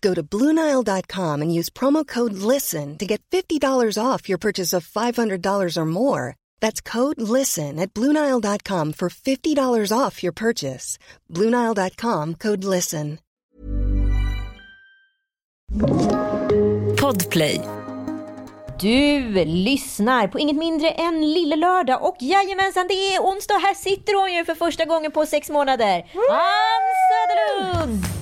Go to Bluenile.com and use promo code LISTEN to get $50 off your purchase of $500 or more. That's code LISTEN at Bluenile.com for $50 off your purchase. Bluenile.com code LISTEN. Podplay. Du lyssnar på inget mindre än Lille Lördag och jajamensan det är onsdag. Här sitter hon ju för första gången på sex månader. Ann Söderlund!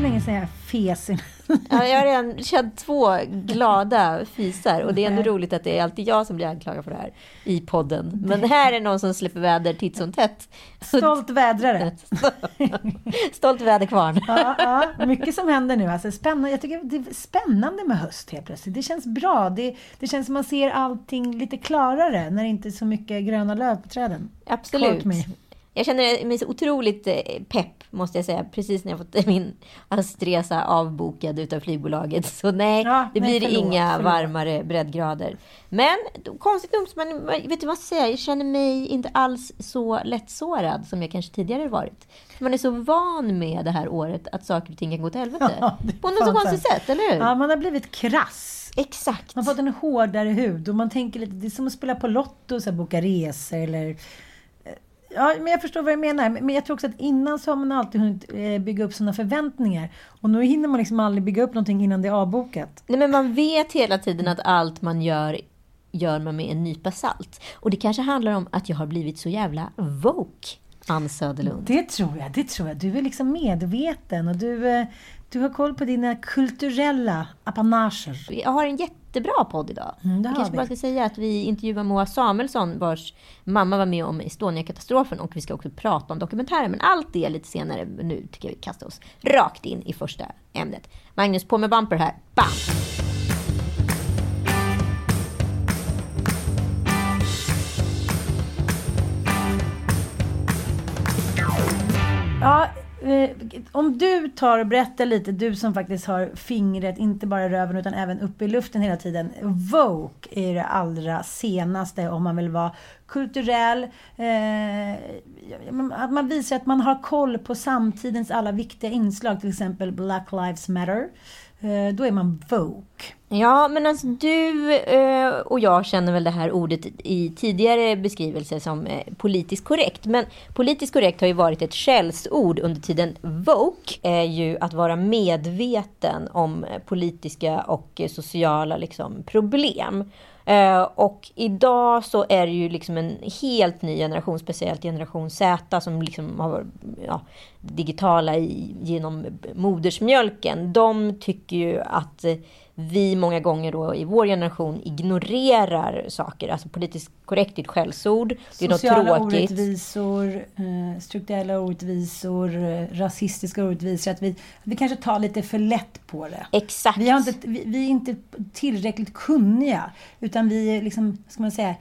Så länge sedan jag fes. Ja, jag har redan känt två glada fisar och det är ändå roligt att det är alltid jag som blir anklagad för det här i podden. Men här är någon som släpper väder titt som tätt. Stolt vädrare. Stolt väderkvarn. Ja, ja, mycket som händer nu. Alltså, spännande. Jag tycker det är spännande med höst helt plötsligt. Det känns bra. Det, det känns som man ser allting lite klarare när det inte är så mycket gröna löv på träden. Absolut. Jag känner mig så otroligt eh, pepp, måste jag säga, precis när jag fått min höstresa avbokad utav flygbolaget. Så nej, Ja, det nej, blir förlåt, inga förlåt. varmare breddgrader. Men konstigt nog, man, vet du vad jag säger? Jag känner mig inte alls så lättsårad som jag kanske tidigare varit. Man är så van med det här året att saker och ting kan gå till helvete. Ja, På något så konstigt sätt, eller hur? Ja, man har blivit krass. Exakt. Man har fått en hårdare hud och man tänker lite, det är som att spela på Lotto, så här, boka resor eller... Ja, men jag förstår vad du menar. Men jag tror också att innan så har man alltid hunnit eh, bygga upp sådana förväntningar. Och nu hinner man liksom aldrig bygga upp någonting innan det är avbokat. Nej, men man vet hela tiden att allt man gör gör man med en nypa salt. Och det kanske handlar om att jag har blivit så jävla woke, Ann Söderlund. Det tror jag, det tror jag. Du är liksom medveten och du, eh, du har koll på dina kulturella apanager. Jag har en jättebra podd idag. Mm, jag kanske vi. bara ska säga att vi intervjuar Moa Samuelsson vars mamma var med om Estonia-katastrofen och vi ska också prata om dokumentären. Men allt det lite senare. Nu tycker jag vi kastar oss rakt in i första ämnet. Magnus, på med bumper här. Bam! Eh, om du tar och berättar lite, du som faktiskt har fingret, inte bara i röven utan även uppe i luften hela tiden. Vogue är det allra senaste om man vill vara kulturell. Eh, att man visar att man har koll på samtidens alla viktiga inslag, till exempel Black Lives Matter. Eh, då är man woke. Ja, men alltså du eh, och jag känner väl det här ordet i tidigare beskrivelser som eh, politiskt korrekt. Men politiskt korrekt har ju varit ett skällsord under tiden. Woke är ju att vara medveten om politiska och sociala liksom, problem. Eh, och idag så är det ju liksom en helt ny generation, speciellt generation Z, som liksom har varit ja, digitala i, genom modersmjölken. De tycker ju att eh, vi många gånger då i vår generation ignorerar saker. Alltså politiskt korrekt är ett skällsord. Det är något Sociala tråkigt. orättvisor, eh, strukturella orättvisor, eh, rasistiska orättvisor. Att vi, vi kanske tar lite för lätt på det. Exakt. Vi, har inte, vi, vi är inte tillräckligt kunniga. Utan vi är liksom, ska man säga,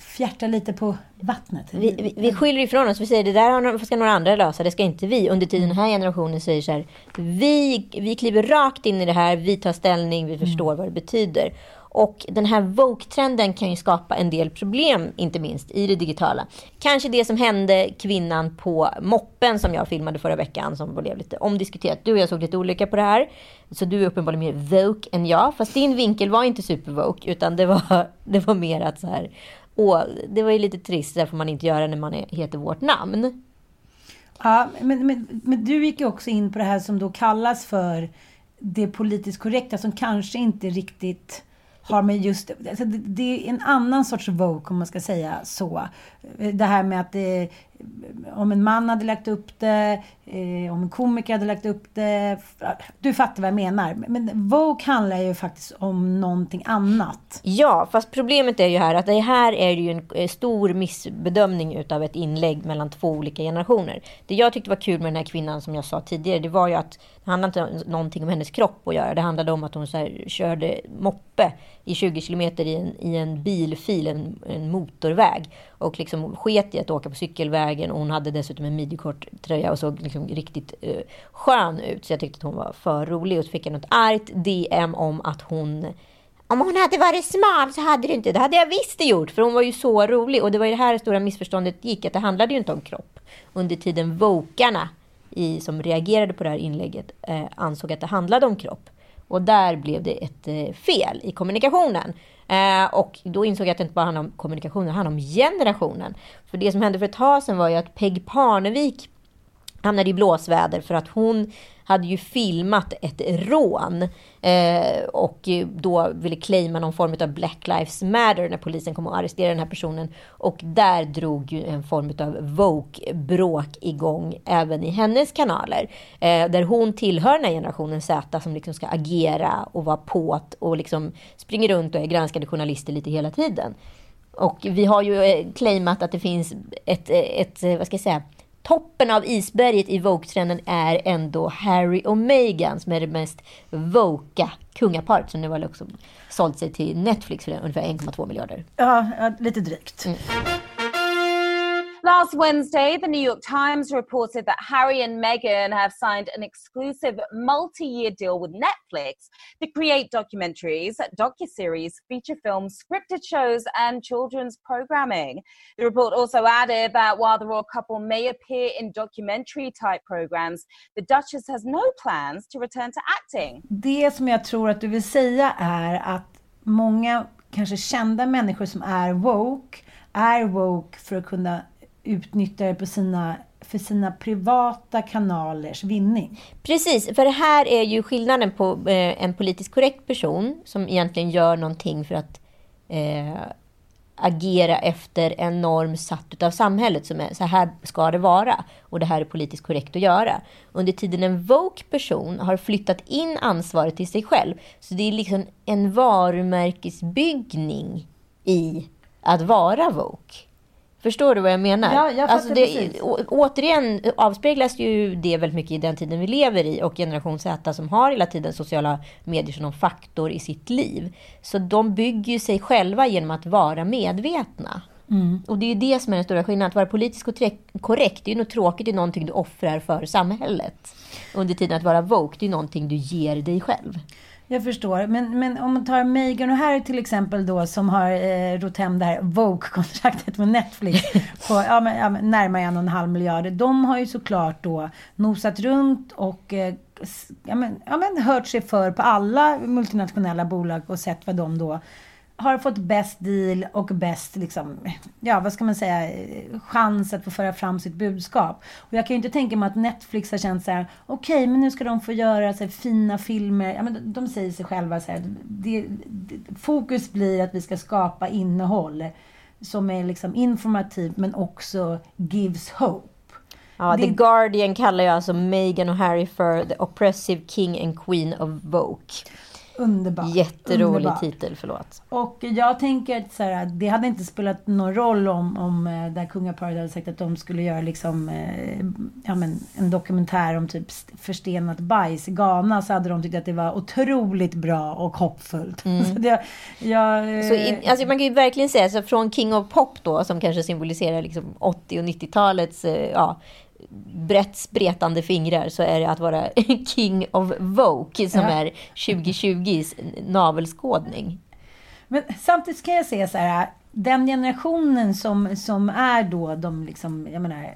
fjärtar lite på vattnet. Vi, vi, vi skyller ifrån oss. Vi säger det där ska några andra lösa, det ska inte vi. Under tiden den här generationen säger så här, vi, vi kliver rakt in i det här, vi tar ställning, vi förstår vad det betyder. Och den här Vogue-trenden kan ju skapa en del problem, inte minst i det digitala. Kanske det som hände kvinnan på moppen som jag filmade förra veckan som blev lite omdiskuterat. Du och jag såg lite olika på det här. Så du är uppenbarligen mer Vogue än jag. Fast din vinkel var inte super Vogue utan det var, det var mer att så här, och det var ju lite trist, det får man inte göra när man är, heter vårt namn. Ja, men, men, men du gick ju också in på det här som då kallas för det politiskt korrekta som kanske inte riktigt har med just... Alltså det, det är en annan sorts Vogue om man ska säga så. Det här med att det, om en man hade lagt upp det, eh, om en komiker hade lagt upp det. Du fattar vad jag menar. Men Vogue handlar ju faktiskt om någonting annat. Ja, fast problemet är ju här att det här är ju en eh, stor missbedömning utav ett inlägg mellan två olika generationer. Det jag tyckte var kul med den här kvinnan som jag sa tidigare, det var ju att det handlade inte om någonting om hennes kropp att göra. Det handlade om att hon så här, körde moppe i 20 kilometer i en, i en bilfil, en, en motorväg. Och liksom sket i att åka på cykelvägen. Och hon hade dessutom en midjekort tröja och såg liksom riktigt uh, skön ut. Så jag tyckte att hon var för rolig. Och så fick jag något argt DM om att hon om hon hade varit smal så hade det inte, det hade jag visst gjort, för hon var ju så rolig. Och det var ju det här stora missförståndet gick, att det handlade ju inte om kropp. Under tiden vokarna i, som reagerade på det här inlägget eh, ansåg att det handlade om kropp. Och där blev det ett eh, fel i kommunikationen. Eh, och då insåg jag att det inte bara handlade om kommunikationen, det handlade om generationen. För det som hände för ett tag sedan var ju att Peg Parnevik hamnade i blåsväder för att hon hade ju filmat ett rån eh, och då ville claima någon form av Black Lives Matter när polisen kom och arresterade den här personen. Och där drog ju en form av Vogue-bråk igång även i hennes kanaler. Eh, där hon tillhör den här generationen Z som liksom ska agera och vara påt och liksom springer runt och är granskande journalister lite hela tiden. Och vi har ju eh, claimat att det finns ett, eh, ett, eh, vad ska jag säga, toppen av isberget i Vogue-trenden är ändå Harry och Meghan som är det mest voka kungaparet som nu har också sålt sig till Netflix för ungefär 1,2 miljarder. Ja, lite drygt. Mm. Last Wednesday, the New York Times reported that Harry and Meghan have signed an exclusive multi year deal with Netflix to create documentaries, docuseries, feature films, scripted shows, and children's programming. The report also added that while the royal couple may appear in documentary type programs, the Duchess has no plans to return to acting. Det som jag tror att du vill säga är att många kanske kända människor som är woke är woke för att kunna utnyttjar det på sina, för sina privata kanalers vinning. Precis, för det här är ju skillnaden på eh, en politiskt korrekt person som egentligen gör någonting för att eh, agera efter en norm satt utav samhället som är så här ska det vara och det här är politiskt korrekt att göra. Under tiden en woke person har flyttat in ansvaret till sig själv. Så det är liksom en varumärkesbyggning i att vara woke. Förstår du vad jag menar? Ja, jag alltså det, återigen avspeglas ju det väldigt mycket i den tiden vi lever i och generation Z som har hela tiden sociala medier som någon faktor i sitt liv. Så de bygger ju sig själva genom att vara medvetna. Mm. Och det är ju det som är den stora skillnaden. Att vara politiskt korrekt, det är ju något tråkigt, det är någonting du offrar för samhället. Under tiden att vara woke, det är någonting du ger dig själv. Jag förstår. Men, men om man tar Megan och Harry till exempel då som har eh, rott hem det här Vogue-kontraktet med Netflix på ja, men, ja, närmare en och en halv miljard. De har ju såklart då nosat runt och eh, ja, men, ja, men, hört sig för på alla multinationella bolag och sett vad de då har fått bäst deal och bäst, liksom, ja vad ska man säga, chans att få föra fram sitt budskap. Och jag kan ju inte tänka mig att Netflix har känt så här, okej okay, men nu ska de få göra så här, fina filmer. Ja, men de, säger sig själva så här, det, det, fokus blir att vi ska skapa innehåll som är liksom informativt men också gives hope. Ja, det... The Guardian kallar ju alltså Meghan och Harry för the oppressive king and queen of Vogue. Underbart. Jätterolig Underbart. titel, förlåt. Och jag tänker att så här, det hade inte spelat någon roll om, om eh, det här kungaparet hade sagt att de skulle göra liksom, eh, ja, men, en dokumentär om typ förstenat bajs i Ghana. Så hade de tyckt att det var otroligt bra och hoppfullt. Mm. så det, jag, så in, alltså man kan ju verkligen säga, så från King of Pop då, som kanske symboliserar liksom 80 och 90-talets eh, ja, brett spretande fingrar så är det att vara King of Vogue som ja. är 2020s navelskådning. Men samtidigt kan jag säga så här, den generationen som, som är då de liksom, jag menar,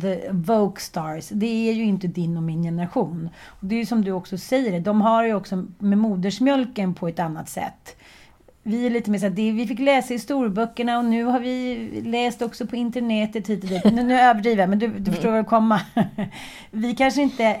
the Vogue stars, det är ju inte din och min generation. Och det är ju som du också säger, de har ju också med modersmjölken på ett annat sätt. Vi är lite mer så att vi fick läsa i storböckerna och nu har vi läst också på internetet hit och dit. Nu, nu överdriver jag, men du, du förstår vad jag komma. Vi kanske inte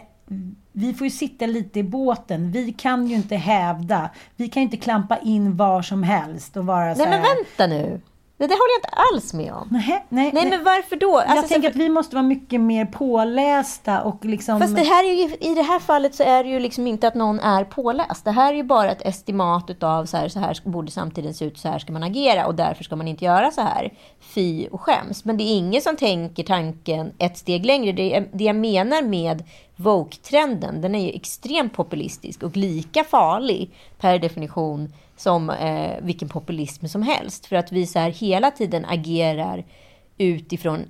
vi får ju sitta lite i båten. Vi kan ju inte hävda. Vi kan ju inte klampa in var som helst och vara så Nej, men vänta nu. Det där håller jag inte alls med om. Nej, nej, nej, men varför då? Alltså, jag tänker att vi måste vara mycket mer pålästa och liksom... Fast det här är ju, i det här fallet så är det ju liksom inte att någon är påläst. Det här är ju bara ett estimat utav så här, så här borde samtiden se ut, så här ska man agera och därför ska man inte göra så här. Fy och skäms. Men det är ingen som tänker tanken ett steg längre. Det, det jag menar med Vogue-trenden, den är ju extremt populistisk och lika farlig per definition som eh, vilken populism som helst. För att vi så här hela tiden agerar utifrån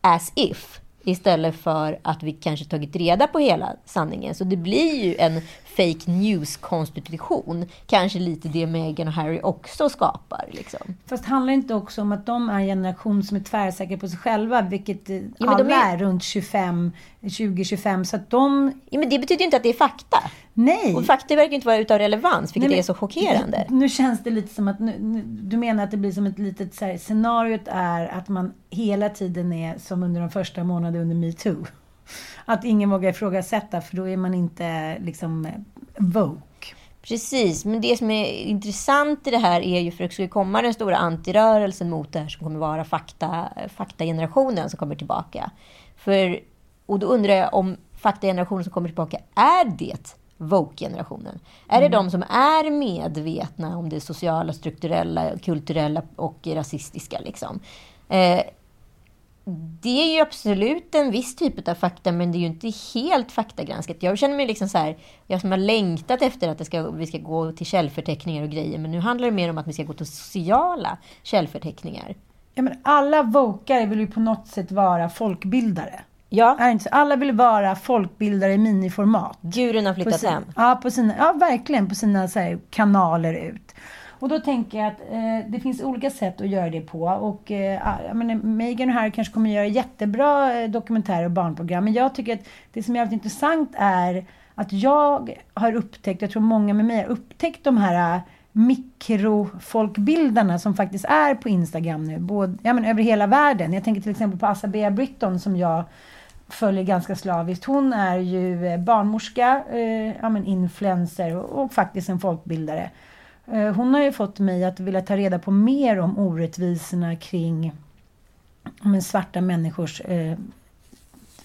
as if istället för att vi kanske tagit reda på hela sanningen. Så det blir ju en fake news-konstitution. Kanske lite det Meghan och Harry också skapar. Liksom. Fast handlar det inte också om att de är en generation som är tvärsäkra på sig själva, vilket ja, alla är... är runt 25, 20-25, så att de... Ja, men det betyder ju inte att det är fakta. Nej. Och fakta verkar inte vara utav relevans, vilket Nej, men, är så chockerande. Nu känns det lite som att, nu, nu, du menar att det blir som ett litet, så här, scenariot är att man hela tiden är som under de första månaderna under metoo. Att ingen vågar ifrågasätta, för då är man inte liksom woke. Precis, men det som är intressant i det här är ju för att det ska komma den stora antirörelsen mot det här som kommer vara fakta, faktagenerationen som kommer tillbaka. För, och då undrar jag om faktagenerationen som kommer tillbaka, är det Vogue-generationen? Är mm. det de som är medvetna om det sociala, strukturella, kulturella och rasistiska? Liksom? Eh, det är ju absolut en viss typ av fakta, men det är ju inte helt faktagranskat. Jag känner mig liksom så här, jag som har längtat efter att det ska, vi ska gå till källförteckningar och grejer, men nu handlar det mer om att vi ska gå till sociala källförteckningar. Ja, men alla vokare vill ju på något sätt vara folkbildare. Ja. Är inte så? Alla vill vara folkbildare i miniformat. Djuren har flyttat sin, hem. Ja, på sina, ja, verkligen. På sina här, kanaler ut. Och då tänker jag att eh, det finns olika sätt att göra det på. Och eh, ah, jag menar, Megan och Harry kanske kommer göra jättebra eh, dokumentärer och barnprogram. Men jag tycker att det som är väldigt intressant är att jag har upptäckt, jag tror många med mig har upptäckt de här eh, mikrofolkbildarna som faktiskt är på Instagram nu, både, ja, men över hela världen. Jag tänker till exempel på Asabea Britton som jag följer ganska slaviskt. Hon är ju eh, barnmorska, eh, ja, men influencer och, och, faktiskt en folkbildare. Eh, hon har ju fått mig att vilja ta reda på mer om orättvisorna kring men, svarta människors eh,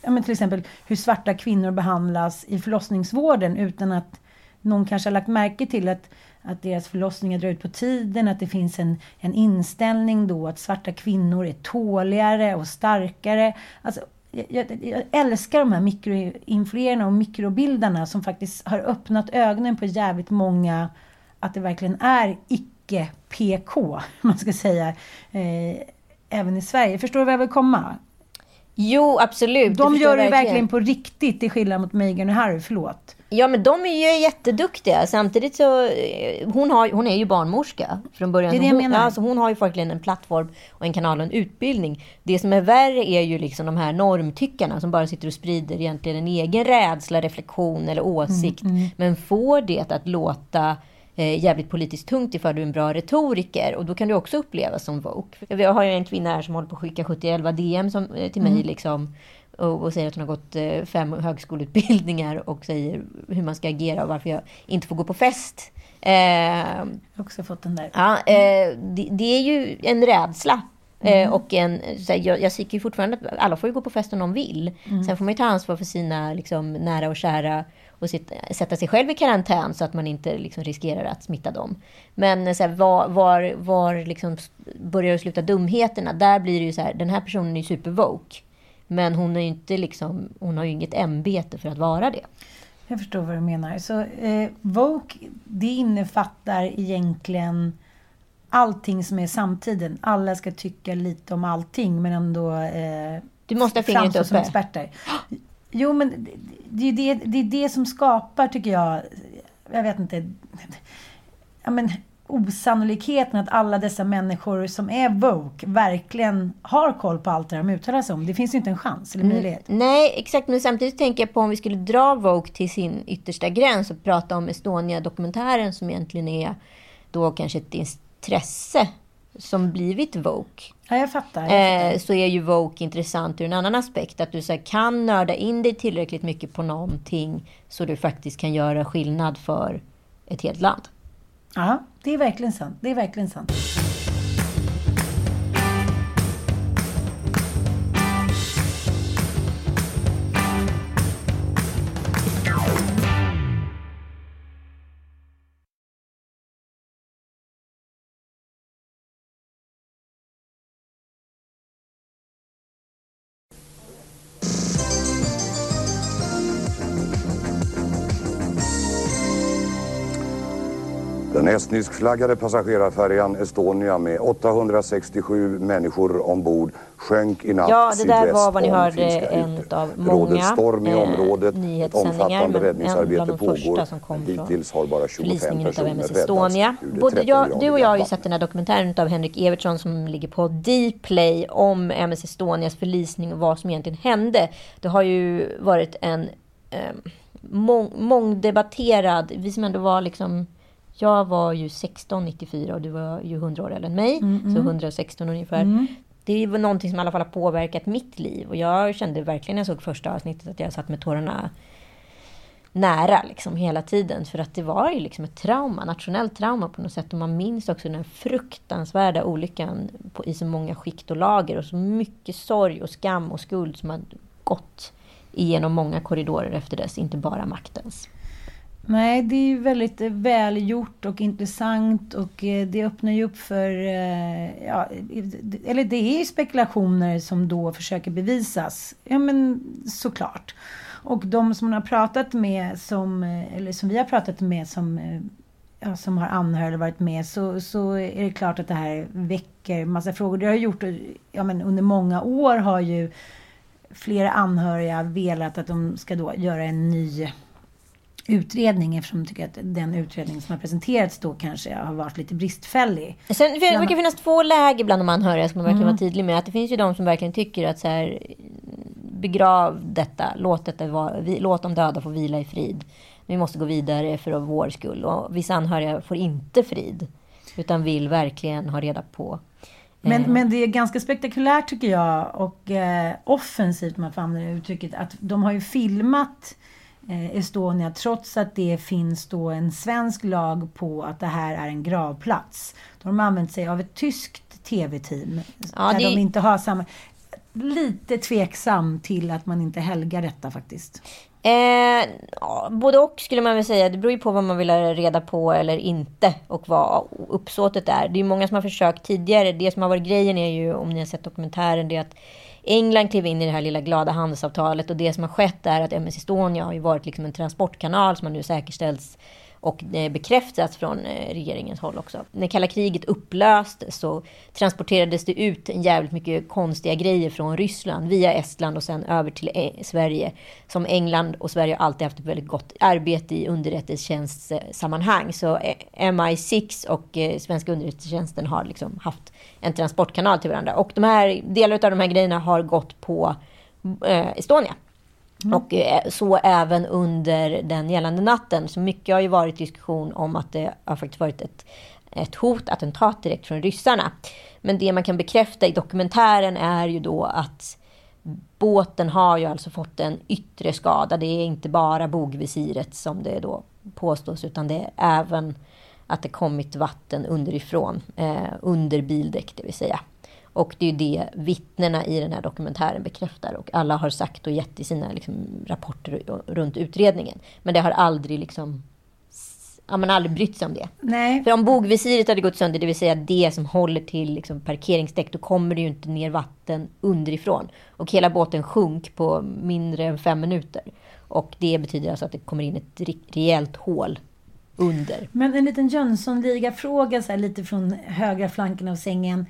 ja, men till exempel hur svarta kvinnor behandlas i förlossningsvården utan att någon kanske har lagt märke till att, att deras förlossningar drar ut på tiden, att det finns en, en inställning då att svarta kvinnor är tåligare och starkare. Alltså, jag, jag, älskar de här mikroinfluerarna och mikrobildarna som faktiskt har öppnat ögonen på jävligt många att det verkligen är icke-PK, man ska säga, eh, även i Sverige. Förstår du vad jag vill komma? Jo, absolut. De gör det verkligen. verkligen på riktigt, till skillnad mot Meghan och Harry. Förlåt. Ja, men de är ju jätteduktiga. Samtidigt så... Eh, hon, har, hon är ju barnmorska från början. Det är det jag hon, menar. Alltså, hon har ju verkligen en plattform och en kanal och en utbildning. Det som är värre är ju liksom de här normtyckarna som bara sitter och sprider egentligen en egen rädsla, reflektion eller åsikt. Mm, mm. Men får det att låta eh, jävligt politiskt tungt ifall du är en bra retoriker. Och då kan du också upplevas som woke. Jag har ju en kvinna här som håller på att skicka 7011 DM som, eh, till mig mm. liksom, och, och, säger att hon har gått eh, fem högskoleutbildningar och säger hur man ska agera och varför jag inte får gå på fest. Eh, jag har också fått den där. Ja, eh, det, det, är ju en rädsla. Eh, mm. och en, så här, jag, jag tycker ju fortfarande att alla får ju gå på fest om de vill. Mm. Sen får man ju ta ansvar för sina liksom, nära och kära och sitta, sätta sig själv i karantän så att man inte liksom riskerar att smitta dem. Men så här, var, var, var liksom börjar det sluta dumheterna? Där blir det ju så här, den här personen är ju supervoke. Men hon, är inte liksom, hon har ju inget ämbete för att vara det. Jag förstår vad du menar. Så eh, Vogue, det innefattar egentligen allting som är samtiden. Alla ska tycka lite om allting men ändå eh, du måste ha fingret uppe. som experter. Jo, men det är det, det är det som skapar, tycker jag, jag vet inte, ja, men, osannolikheten att alla dessa människor som är woke verkligen har koll på allt det de uttalar sig om. Det finns ju inte en chans eller möjlighet. Mm, nej, exakt. Men samtidigt tänker jag på om vi skulle dra woke till sin yttersta gräns och prata om Estonia-dokumentären som egentligen är då kanske ett intresse som blivit woke. Ja, jag fattar. Jag fattar. Eh, så är ju woke intressant ur en annan aspekt. Att du så här, kan nörda in dig tillräckligt mycket på någonting så du faktiskt kan göra skillnad för ett helt land. Ja, det är verkligen sant. Det är verkligen sant. Estniskflaggade passagerarfärjan Estonia med 867 människor ombord sjönk i natt Ja, det där var vad ni hörde Finska en av många storm i eh, området. Nyhetssändningar. omfattande räddningsarbete pågår. kom Hittills har bara 25 förlisningen av personer MS Estonia. Både jag, 13 du och jag har ju sett den här dokumentären av Henrik Evertsson som ligger på Dplay om MS Estonias förlisning och vad som egentligen hände. Det har ju varit en eh, mång, mångdebatterad, vi som ändå var liksom jag var ju 16 94 och du var ju 100 år äldre än mig. Så 116 ungefär. Det var någonting som i alla fall har påverkat mitt liv. Och jag kände verkligen när jag såg första avsnittet att jag satt med tårarna nära liksom hela tiden. För att det var ju liksom ett trauma, nationellt trauma på något sätt. Och man minns också den fruktansvärda olyckan på, i så många skikt och lager. Och så mycket sorg och skam och skuld som har gått igenom många korridorer efter dess, inte bara maktens. Nej, det är ju väldigt eh, välgjort och intressant och eh, det öppnar ju upp för... Eh, ja, eller det är ju spekulationer som då försöker bevisas. Ja, men såklart. Och de som man har pratat med, som, eller som vi har pratat med som, ja, som har anhöriga eller varit med, så, så är det klart att det här väcker massa frågor. Det har gjort, ja men under många år har ju flera anhöriga velat att de ska då göra en ny utredning eftersom de tycker att den utredning som har presenterats då kanske har varit lite bristfällig. Sen det brukar finnas två läger bland de anhöriga, ska man verkligen vara tydlig med. Att det finns ju de som verkligen tycker att så här, begrav detta, låt, detta vara, vi, låt de döda få vila i frid. Vi måste gå vidare för vår skull. Och vissa anhöriga får inte frid, utan vill verkligen ha reda på Men, eh, men det är ganska spektakulärt tycker jag och eh, offensivt om man får använda det uttrycket att de har ju filmat Estonia trots att det finns då en svensk lag på att det här är en gravplats. Då har de använt sig av ett tyskt tv-team Ja, där det- de inte har samma... Lite tveksam till att man inte helgar detta faktiskt. Eh, både och skulle man väl säga. Det beror ju på vad man vill ha reda på eller inte och vad uppsåtet är. Det är många som har försökt tidigare. Det som har varit grejen är ju, om ni har sett dokumentären, det är att England klev in i det här lilla glada handelsavtalet och det som har skett är att MS Estonia har ju varit liksom en transportkanal som har nu säkerställts och eh, bekräftats från eh, regeringens håll också. När kalla kriget upplöstes så transporterades det ut en jävligt mycket konstiga grejer från Ryssland via Estland och sen över till eh, Sverige. Som England och Sverige har alltid haft ett väldigt gott arbete i underrättelsetjänstsammanhang. Så MI6 och svenska underrättelsetjänsten har liksom haft en transportkanal till varandra. Och de här, delar av de här grejerna har gått på Estonia. Mm. Och eh, så även under den gällande natten. Så mycket har ju varit diskussion om att det har faktiskt varit ett, ett hot, attentat direkt från ryssarna. Men det man kan bekräfta i dokumentären är ju då att båten har ju alltså fått en yttre skada. Det är inte bara bogvisiret som det då påstås, utan det är även att det kommit vatten underifrån, eh, under bildäck det vill säga. Och det är ju det vittnena i den här dokumentären bekräftar och alla har sagt och gett i sina liksom, rapporter runt utredningen. Men det har aldrig liksom Ja, man har aldrig brytt sig om det. Nej, För om bogvisiret hade gått sönder, det vill säga det som håller till liksom parkeringsdäck, då kommer det ju inte ner vatten underifrån. Och hela båten sjunk på mindre än fem minuter. Och det betyder alltså att det kommer in ett rejält hål under. Men en liten Jönssonliga-fråga lite från högra flanken av sängen.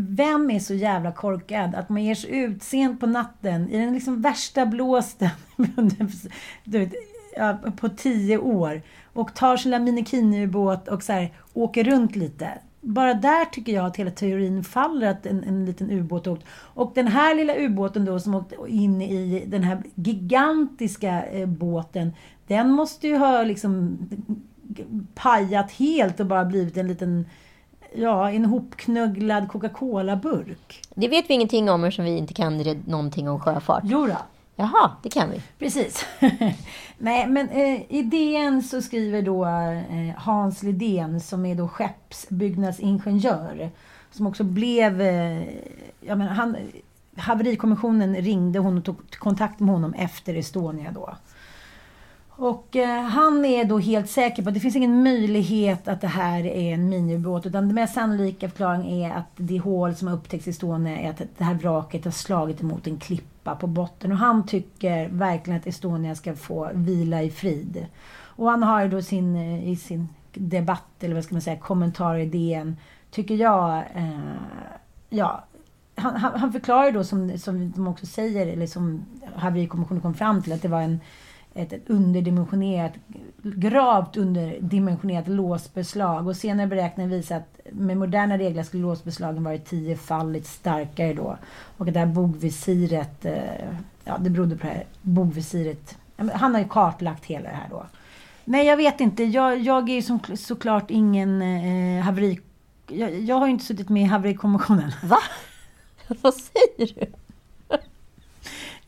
Vem är så jävla korkad att man ger sig ut sent på natten i den liksom värsta blåsten? du vet, på tio år och tar sin lilla minikinubåt och så här, åker runt lite. Bara där tycker jag att hela teorin faller, att en, en liten ubåt åkt. Och den här lilla ubåten då som åkte in i den här gigantiska eh, båten, den måste ju ha liksom pajat helt och bara blivit en liten ja, en hopknugglad Coca-Cola-burk. Det vet vi ingenting om eftersom vi inte kan någonting om sjöfart. Jo då. Jaha, det kan vi. Precis. Nej, men eh, i DN så skriver då eh, Hans Lidén som är då skeppsbyggnadsingenjör. Som också blev... Eh, jag menar, han, haverikommissionen ringde hon och tog kontakt med honom efter Estonia då. Och eh, han är då helt säker på att det finns ingen möjlighet att det här är en miniubåt. Utan den mest sannolika förklaringen är att det hål som har upptäckts i Estonia är att det här vraket har slagit emot en klippa på botten. Och han tycker verkligen att Estonia ska få vila i frid. Och han har ju då sin, eh, i sin debatt, eller vad ska man säga, kommentar i DN, tycker jag, eh, ja, han, han, han förklarar då som, som de också säger, eller som haverikommissionen kom fram till, att det var en ett, ett underdimensionerat, gravt underdimensionerat låsbeslag. Och senare beräkningar visar att med moderna regler skulle låsbeslagen varit tiofaldigt starkare då. Och det här bogvisiret, eh, ja det berodde på det här bogvisiret. Han har ju kartlagt hela det här då. Nej, jag vet inte. Jag, jag är ju som, såklart ingen eh, haveri... Jag, jag har ju inte suttit med i haverikommissionen. Va? Vad säger du?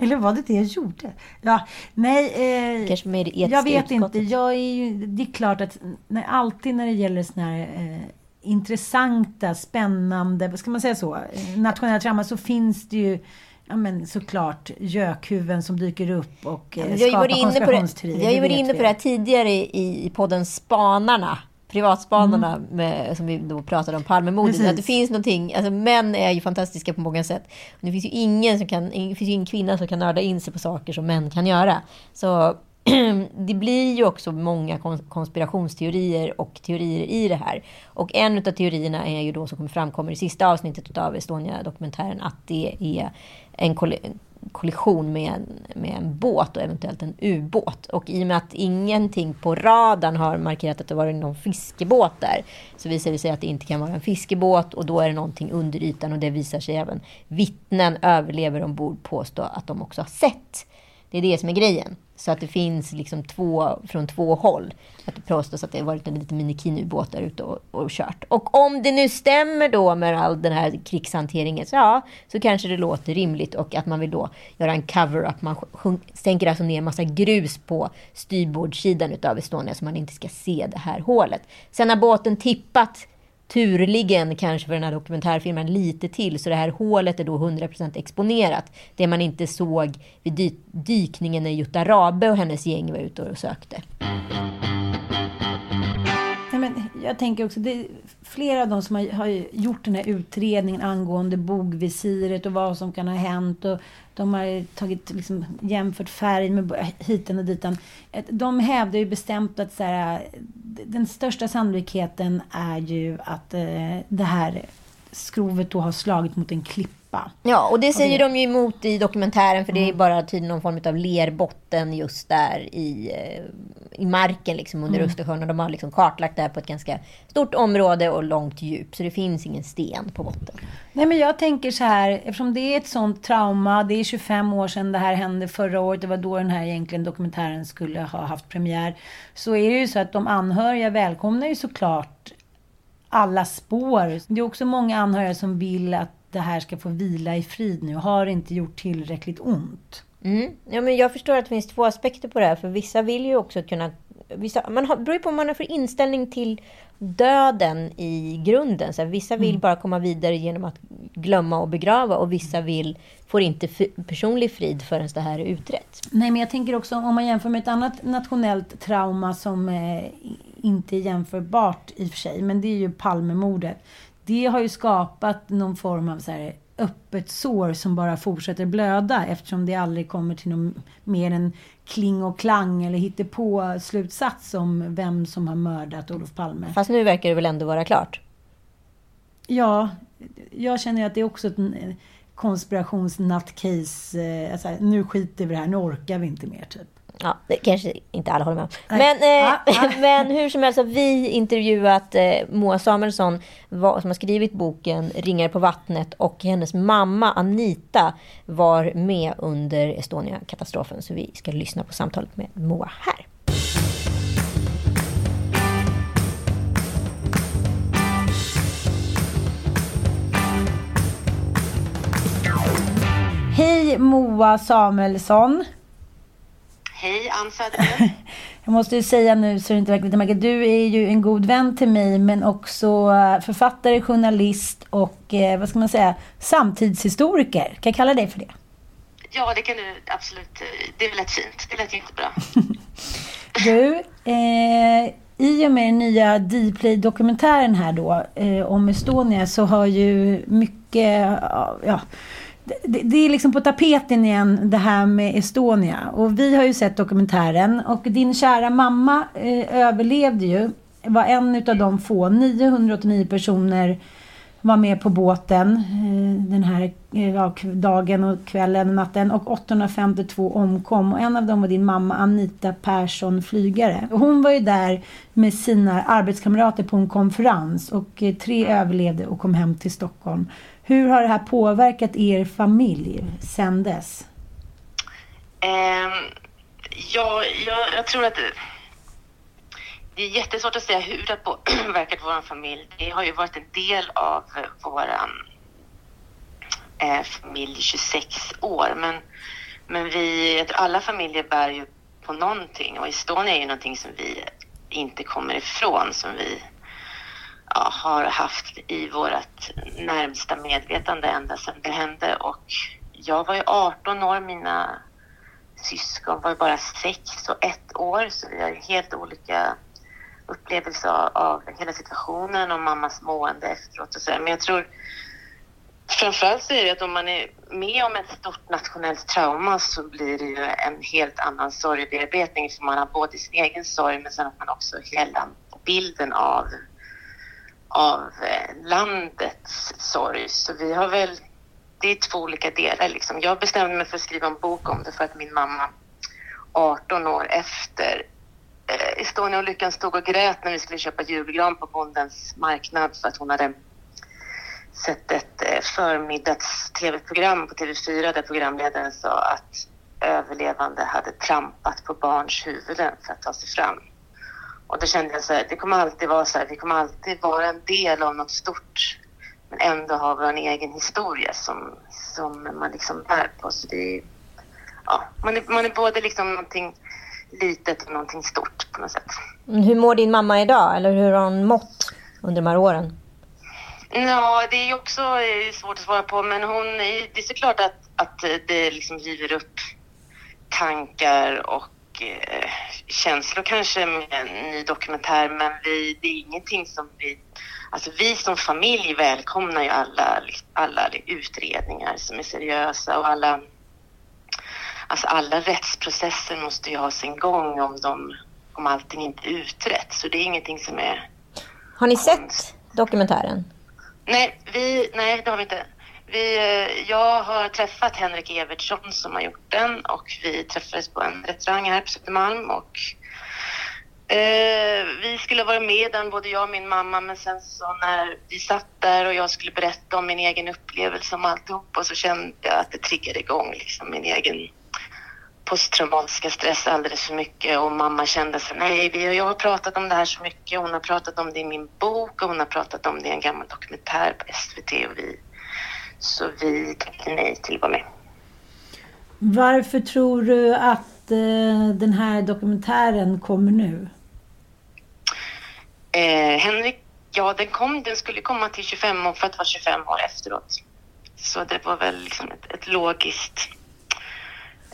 Eller var det det jag gjorde? Ja, nej. Eh, Kanske med det Jag vet utskottet. inte. Jag är ju, det är klart att när, alltid när det gäller såna här eh, intressanta, spännande, ska man säga så, eh, nationella trauma så finns det ju ja, men såklart gökhuvuden som dyker upp och eh, ja, skapar konspirationsteorier. Vi har ju varit inne på det här tidigare i, i podden Spanarna privatspanarna mm. med, som vi då pratade om, Palmemordet. Att det finns någonting, alltså män är ju fantastiska på många sätt. Det finns ju ingen som kan, det finns ingen kvinna som kan nörda in sig på saker som män kan göra. Så det blir ju också många konspirationsteorier och teorier i det här. Och en av teorierna är ju då som framkommer i sista avsnittet av Estonia-dokumentären att det är en kollision med en, med en båt och eventuellt en ubåt. Och i och med att ingenting på radarn har markerat att det varit någon fiskebåt där så visar det sig att det inte kan vara en fiskebåt och då är det någonting under ytan och det visar sig även vittnen, överlever ombord, påstå att de också har sett. Det är det som är grejen. Så att det finns liksom två, från två håll. Att det påstås att det har varit en liten minikinubåt där ute och, och kört. Och om det nu stämmer då med all den här krigshanteringen, så ja, så kanske det låter rimligt. Och att man vill då göra en cover-up. Man sänker alltså ner en massa grus på styrbordssidan utav Estonia så man inte ska se det här hålet. Sen har båten tippat turligen kanske för den här dokumentärfilmen lite till. Så det här hålet är då 100% exponerat. Det man inte såg vid dy dykningen när Jutta Rabe och hennes gäng var ute och sökte. Jag tänker också, det, flera av de som har, har, gjort den här utredningen angående bogvisiret och vad som kan ha hänt. Och de har tagit, liksom, jämfört färg med hiten och ditan. De hävdar ju bestämt att så här, den största sannolikheten är ju att eh, det här skrovet då har slagit mot en klippa. Ja, och det säger och det... de ju emot i dokumentären för mm. det är mm. bara tydligen någon form av lerbotten just där i, eh, i marken liksom under mm. Östersjön. Och de har liksom kartlagt det här på ett ganska stort område och långt djup. Så det finns ingen sten på botten. Nej, men jag tänker så här, eftersom det är ett sånt trauma. Det är 25 år sedan det här hände förra året. Det var då den här egentligen dokumentären skulle ha haft premiär. Så är det ju så att de anhöriga välkomnar ju såklart alla spår. Det är också många anhöriga som vill att det här ska få vila i frid nu. Har inte gjort tillräckligt ont. Mm. Ja, men jag förstår att det finns två aspekter på det här. För vissa vill ju också kunna... Vissa, man har, beror ju på vad man har för inställning till döden i grunden. Så här, vissa vill mm. bara komma vidare genom att glömma och begrava och vissa vill, får inte personlig frid förrän det här är utrett. Nej, men jag tänker också om man jämför med ett annat nationellt trauma som eh, inte är jämförbart i och för sig, men det är ju Palmemordet. Det har ju skapat någon form av så här öppet sår som bara fortsätter blöda eftersom det aldrig kommer till någon mer än kling och klang eller på slutsats om vem som har mördat Olof Palme. Fast nu verkar det väl ändå vara klart? Ja, jag känner att det är också ett konspirationsnattcase. Alltså, nu skiter vi i det här, nu orkar vi inte mer typ. Ja, det kanske inte alla håller med om. Men, eh, men hur som helst har vi intervjuat eh, Moa Samuelsson var, som har skrivit boken Ringar på vattnet och hennes mamma Anita var med under Estonia-katastrofen. Så vi ska lyssna på samtalet med Moa här. Hej Moa Samuelsson. Hej Ann Söderlund. Jag måste ju säga nu så det inte verkar lite märkligt. Du är ju en god vän till mig men också eh, författare, journalist och eh, vad ska man säga, samtidshistoriker. Kan jag kalla dig för det? Ja, det kan du absolut. Det lät fint. Det lät jättebra. du, eh, i och med den nya Dplay-dokumentären här då eh, om Estonia så har ju mycket, ja, det, det, är liksom på tapeten igen det här med Estonia. Och vi har ju sett dokumentären och din kära mamma eh, överlevde ju. Var en utav de få. 989 personer var med på båten eh, den här eh, dagen och kvällen och natten. Och 852 omkom. Och en av dem var din mamma Anita Persson Flygare. Och hon var ju där med sina arbetskamrater på en konferens. Och eh, tre överlevde och kom hem till Stockholm. Hur har det här påverkat er familj sen dess? Um, ja, jag, jag, tror att det är jättesvårt att säga hur det har påverkat vår familj. Det har ju varit en del av vår eh, familj 26 år. Men, men vi, alla familjer bär ju på någonting och Estonia är ju någonting som vi inte kommer ifrån, som vi har haft i vårt närmsta medvetande ända sedan det hände. Och jag var ju 18 år, mina syskon var ju bara 6 och 1 år, så vi har helt olika upplevelser av hela situationen och mammas mående efteråt och så. Men jag tror framförallt så är det att om man är med om ett stort nationellt trauma så blir det ju en helt annan sorgbearbetning för man har både sin egen sorg men sen att man också hela bilden av av eh, landets sorg. Så vi har väl, det är två olika delar liksom. Jag bestämde mig för att skriva en bok om det för att min mamma 18 år efter eh, Estonia-olyckan stod och grät när vi skulle köpa julgran på Bondens marknad för att hon hade sett ett eh, förmiddags-tv-program på TV4 där programledaren sa att överlevande hade trampat på barns huvuden för att ta sig fram. Och då kände jag så här, det kommer alltid vara så här, vi kommer alltid vara en del av något stort men ändå ha vår egen historia som, som man liksom bär på. Så det ja, man, är, man är både liksom någonting litet och någonting stort på något sätt. Hur mår din mamma idag? Eller hur har hon mått under de här åren? Ja, det är också eh, svårt att svara på, men hon, det är såklart att, att det liksom river upp tankar och eh, känslor kanske med en ny dokumentär men vi, det är ingenting som vi... Alltså vi som familj välkomnar ju alla, alla utredningar som är seriösa och alla... Alltså alla rättsprocesser måste ju ha sin gång om, de, om allting inte är utrett. Så det är ingenting som är... Har ni sett dokumentären? Nej, vi, nej det har vi inte. Vi, eh, jag har träffat Henrik Evertsson som har gjort den och vi träffades på en restaurang här på Södermalm och eh, vi skulle vara med i den, både jag och min mamma, men sen så när vi satt där och jag skulle berätta om min egen upplevelse om alltihop och så kände jag att det triggade igång liksom min egen posttraumatiska stress alldeles för mycket och mamma kände så nej, vi, jag har pratat om det här så mycket, hon har pratat om det i min bok och hon har pratat om det i en gammal dokumentär på SVT och vi så vi tackade nej till att vara med. Varför tror du att eh, den här dokumentären kommer nu? Eh, Henrik, ja den, kom, den skulle komma till 25 år för att vara 25 år efteråt. Så det var väl liksom ett, ett logiskt...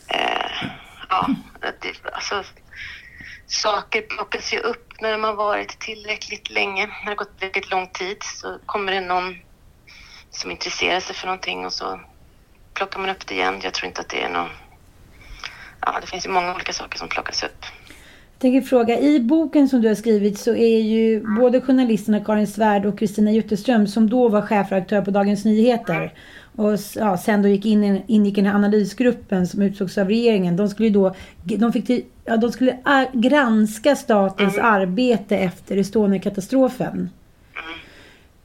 Eh, ja, det, alltså, saker plockas ju upp när de har varit tillräckligt länge. När det har gått väldigt lång tid så kommer det någon som intresserar sig för någonting och så plockar man upp det igen. Jag tror inte att det är någon... Ja, det finns ju många olika saker som plockas upp. Jag tänker fråga, i boken som du har skrivit så är ju både journalisterna Karin Svärd och Kristina Jutterström som då var chefredaktör på Dagens Nyheter och ja, sen då gick in, ingick i den här analysgruppen som utsågs av regeringen. De skulle ju då, de fick till, ja, de skulle granska statens arbete efter Estonia-katastrofen.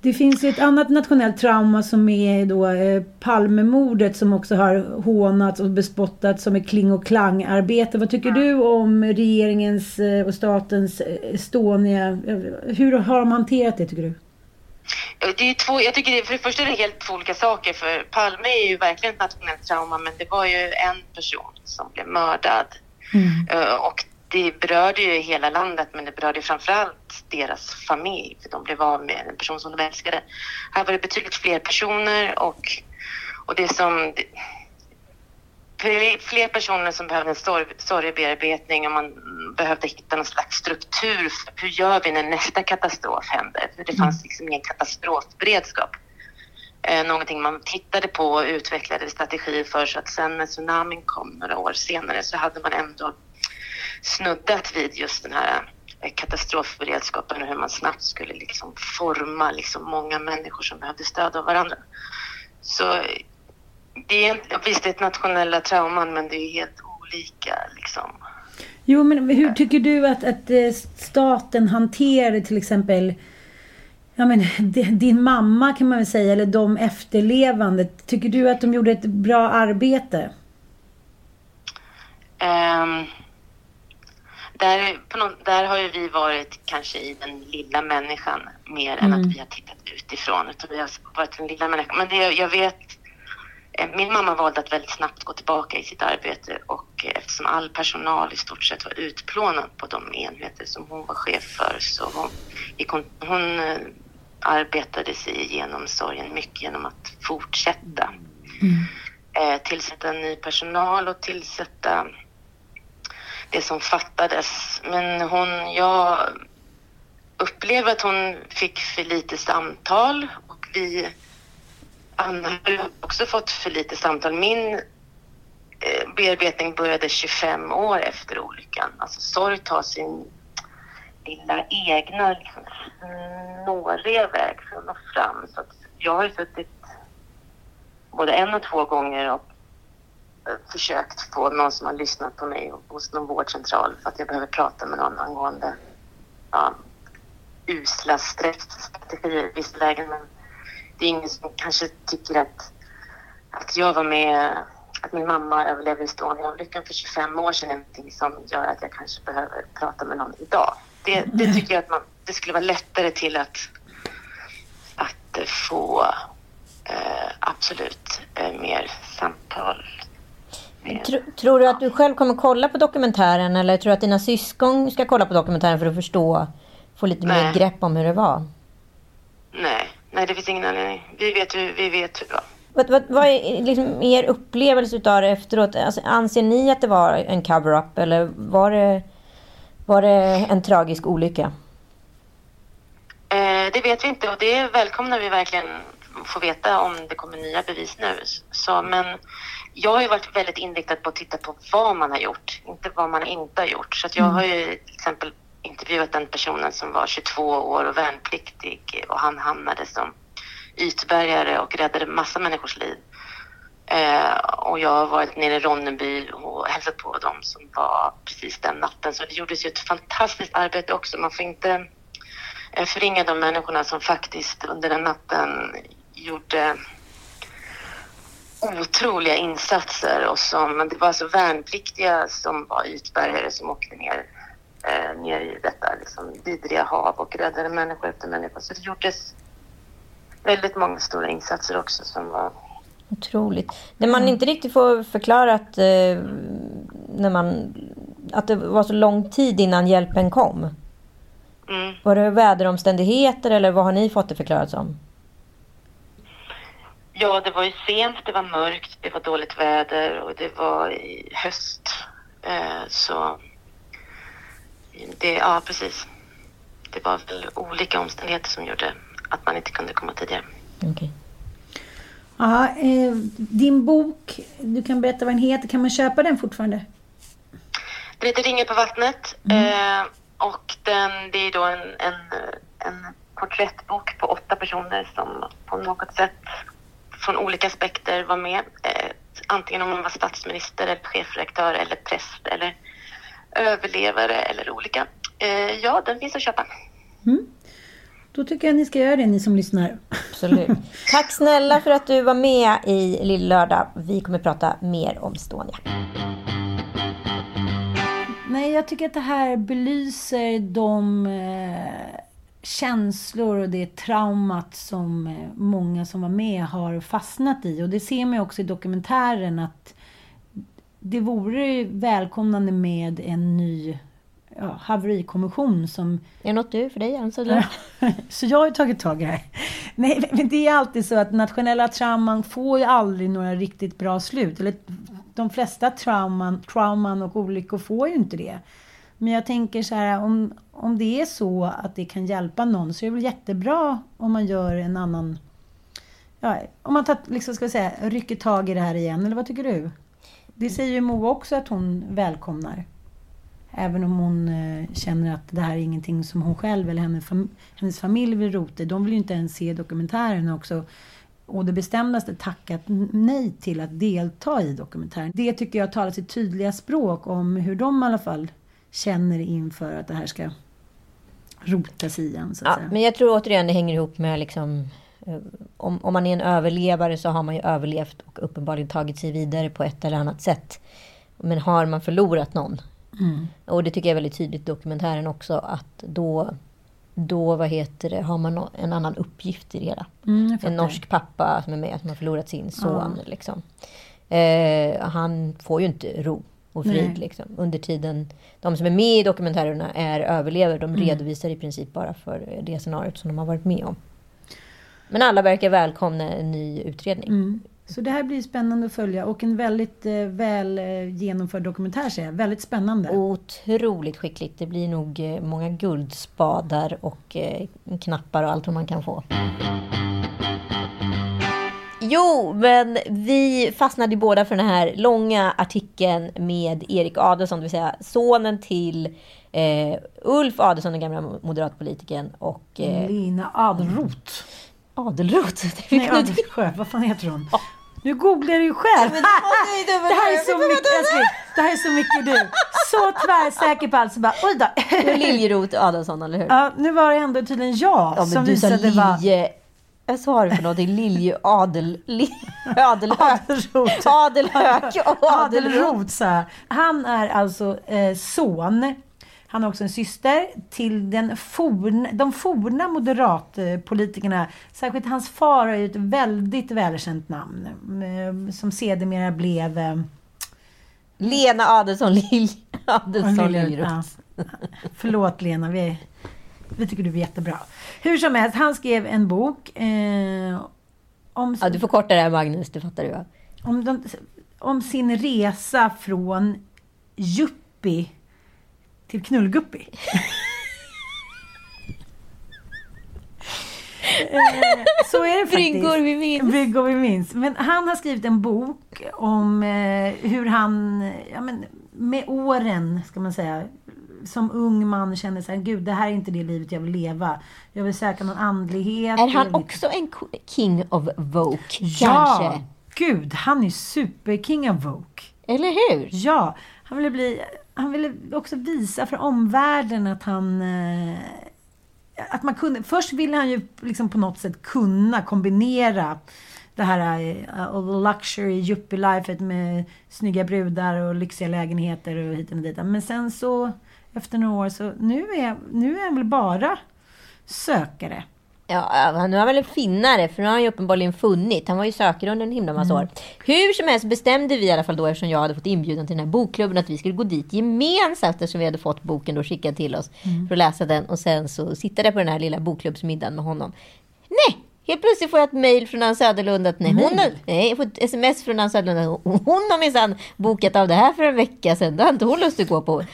Det finns ju ett annat nationellt trauma som är då eh, Palmemordet som också har hånats och bespottats som är kling och klangarbete. Vad tycker du om regeringens eh, och statens eh, Estonia? Eh, Hur har de hanterat det tycker du? Det är två, jag tycker det, för det första är det helt två olika saker. För Palme är ju verkligen ett nationellt trauma, men det var ju en person som blev mördad. Eh, Och det berörde ju hela landet, men det berörde framförallt deras familj, för de blev av med en person som de älskade. Här var det betydligt fler personer och, och det som... Fler- personer som behövde en sorg, sorgebearbetning och man behövde hitta någon slags struktur. För hur gör vi när nästa katastrof händer? För det fanns liksom ingen katastrofberedskap. Eh, någonting man tittade på och utvecklade strategier för så att sen när tsunamin kom några år senare så hade man ändå snuddat vid just den här eh, katastrofberedskapen och hur man snabbt skulle liksom forma liksom många människor som behövde stöd av varandra. Så eh, det är visst det är ett nationella trauman men det är helt olika liksom. Jo, men hur tycker du att, att eh, staten hanterar till exempel Ja, men, di- din mamma kan man väl säga, eller de efterlevande. Tycker du att de gjorde ett bra arbete? Ehm, där, någon, där har ju vi varit kanske i den lilla människan mer än att vi har tittat utifrån. Utan vi har varit den lilla människan. Men det, jag vet, eh, min mamma valde att väldigt snabbt gå tillbaka i sitt arbete och eh, eftersom all personal i stort sett var utplånad på de enheter som hon var chef för så hon, hon, hon eh, arbetade sig igenom sorgen mycket genom att fortsätta. Eh, tillsätta ny personal och tillsätta det som fattades. Men hon, jag upplever att hon fick för lite samtal och vi anhöriga har också fått för lite samtal. Min eh, bearbetning började 25 år efter olyckan. Alltså sorg tar sin lilla egna liksom, snåriga väg för att nå fram. Så att jag har ju suttit både en och två gånger och försökt få någon som har lyssnat på mig hos någon vårdcentral för att jag behöver prata med någon angående ja, usla stressstrategier i vissa lägen. Men det är ingen som kanske tycker att, att jag var med, att min mamma överlevde Estonia-olyckan för 25 år sedan är någonting som gör att jag kanske behöver prata med någon idag. Det, det tycker jag att man, det skulle vara lättare till att, att eh, få eh, absolut eh, mer samtal. Med- Tro, tror du att du själv kommer kolla på dokumentären eller tror du att dina syskon ska kolla på dokumentären för att förstå, få lite mer Nej. grepp om hur det var? Nej, nej det finns ingen anledning. Vi vet hur, vi vet hur det var. Vad, vad, vad är liksom er upplevelse utav det efteråt? Alltså, anser ni att det var en cover-up eller var det, var det en tragisk olycka? Eh, det vet vi inte och det välkomnar vi verkligen få veta om det kommer nya bevis nu. Så, men jag har ju varit väldigt inriktad på att titta på vad man har gjort, inte vad man inte har gjort. Så jag har ju till exempel intervjuat den personen som var 22 år och värnpliktig och han hamnade som ytbärgare och räddade massa människors liv. Eh, och jag har varit nere i Ronneby och hälsat på dem som var precis den natten. Så det gjordes ju ett fantastiskt arbete också. Man får inte eh, förringa de människorna som faktiskt under den natten gjorde otroliga insatser och som, men det var alltså värnpliktiga som var ytbärgare som åkte ner, eh, ner i detta liksom, vidriga hav och räddade människor efter människor. Så det gjordes väldigt många stora insatser också som var Otroligt. Det man inte riktigt får förklarat eh, när man, att det var så lång tid innan hjälpen kom. mm, Var det väderomständigheter eller vad har ni fått det förklarat som? Ja, det var ju sent, det var mörkt, det var dåligt väder och det var i höst. Eh, så det, ja precis. Det var väl olika omständigheter som gjorde att man inte kunde komma tidigare. Okej. Ja, eh, din bok, du kan berätta vad den heter. Kan man köpa den fortfarande? Den heter Ringen på vattnet eh, och den, det är då en, en, en porträttbok på åtta personer som på något sätt från olika aspekter vara med. Eh, antingen om man var statsminister eller chefredaktör eller präst eller överlevare eller olika. Eh, ja, den finns att köpa. Då tycker jag ni ska göra det, ni som lyssnar. Absolut. Tack snälla för att du var med i Lill Lördag. Vi kommer prata mer om Estonia. Nej, jag tycker att det här belyser de eh, känslor och det traumat som eh, många som var med har fastnat i. Och det ser man ju också i dokumentären att det vore välkomnande med en ny ja, haverikommission som... Är det något du för dig Jens? Eller? så jag har ju tagit tag i det här. Nej, men det är alltid så att nationella trauman får ju aldrig några riktigt bra slut. Eller de flesta trauman, trauman och olyckor får ju inte det. Men jag tänker så här, om, om det är så att det kan hjälpa någon så är det väl jättebra om man gör en annan... Ja, om man tar, liksom ska säga, rycker tag i det här igen, eller vad tycker du? Det säger ju Moa också att hon välkomnar. Även om hon eh, känner att det här är ingenting som hon själv eller hennes, fam hennes familj vill rota i. De vill ju inte ens se dokumentären också. Och det bestämdaste tackat nej till att delta i dokumentären. Det tycker jag talar sitt tydliga språk om hur de i alla fall känner inför att det här ska rotas igen. Så att Ja, säga. men jag tror återigen det hänger ihop med liksom eh, om, om man är en överlevare så har man ju överlevt och uppenbarligen tagit sig vidare på ett eller annat sätt. Men har man förlorat någon Mm. Och det tycker jag är väldigt tydligt i dokumentären också att då, då vad heter det, har man en annan uppgift i det hela. Mm, en norsk pappa som är med som har förlorat sin son. Liksom. Eh, han får ju inte ro och frid liksom. under tiden. De som är med i dokumentärerna är överlevare. De Mm. redovisar i princip bara för det scenariot som de har varit med om. Men alla verkar välkomna en ny utredning. Mm. Så det här blir spännande att följa och en väldigt eh, väl eh, genomförd dokumentär säger jag. Väldigt spännande. Otroligt skickligt. Det blir nog eh, många guldspadar och eh, knappar och allt vad man kan få. Jo, men vi fastnade ju båda för den här långa artikeln med Erik Adelsson, det vill säga sonen till eh, Ulf Adelsson, den gamla moderatpolitikern, och eh, Lina Adelroth. Adelroth. Nej, Adelsjö. Vad fan heter hon? Nu googlar du ju själv. det här är så mycket, älskling, det här är så mycket du. Så tvärsäker på allt så bara, oj då. Liljeroth Adelsson, eller hur? Ja, nu var det ändå tydligen jag Ja, som visade vad... Vad sa du för någonting? Lilje Adel... Li, Adelhök. Adelroth. Adelhök och sa jag. Han är alltså eh, son. Han har också en syster till den forna, de forna moderatpolitikerna. Särskilt hans far har ju ett väldigt välkänt namn. eh, Som sedermera blev... Eh, Lena Adelsson Lilj... Adelsson Lilje- Liljeroth. ja. Förlåt Lena, vi, vi tycker du är jättebra. Hur som helst, han skrev en bok eh, om, Ja, du får korta det här Magnus, det fattar du va? om, de, om sin resa från yuppie till knullguppi. Eh, Så är det faktiskt. Bryggor vi minns. Bryggor vi minns. Men han har skrivit en bok om eh, hur han, ja men med åren ska man säga, som ung man känner så här, gud det här är inte det livet jag vill leva. Jag vill söka någon andlighet. Är han också en king of Vogue? Ja! Kanske? Gud, han är super-king of Vogue. Eller hur? Ja, han ville, bli, han ville också visa för omvärlden att han... Eh, att man kunde, först ville han ju liksom på något sätt kunna kombinera det här uh, luxury yuppie-lifet med snygga brudar och lyxiga lägenheter och hit och dit. Men sen så, efter några år, så nu är, nu är han väl bara sökare. Ja, han nu är han väl en finnare, för nu har han ju uppenbarligen funnit. Han var ju sökare under en himla massa år. Hur som helst bestämde vi i alla fall då, eftersom jag hade fått inbjudan till den här bokklubben, att vi skulle gå dit gemensamt eftersom vi hade fått boken då skickad till oss för att läsa den och sen så sitta där på den här lilla bokklubbsmiddagen med honom. Nej! Helt plötsligt får jag ett mejl från Ann Söderlund att nej, hon nej, jag får ett sms från Ann Söderlund att hon har minsann bokat av det här för en vecka sedan. Det har inte hon lust att gå på.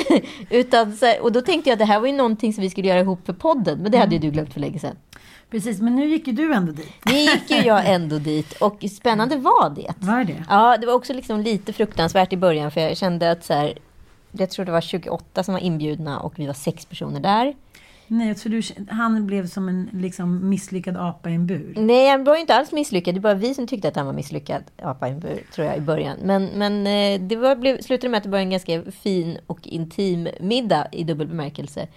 Utan, och då tänkte jag att det här var ju någonting som vi skulle göra ihop för podden, men det hade ju du glömt för länge sedan. Precis, men nu gick ju du ändå dit. Nu gick ju jag ändå dit och spännande var det. Var det? Ja, det var också liksom lite fruktansvärt i början för jag kände att så här, jag tror det var 28 som var inbjudna och vi var sex personer där. Nej, så du, han blev som en liksom, misslyckad apa i en bur? Nej, han var ju inte alls misslyckad. Det var vi som tyckte att han var misslyckad, apa i en bur, tror jag, i början. Men, men eh, det var, blev, slutade med att det var en ganska fin och intim middag i dubbel bemärkelse.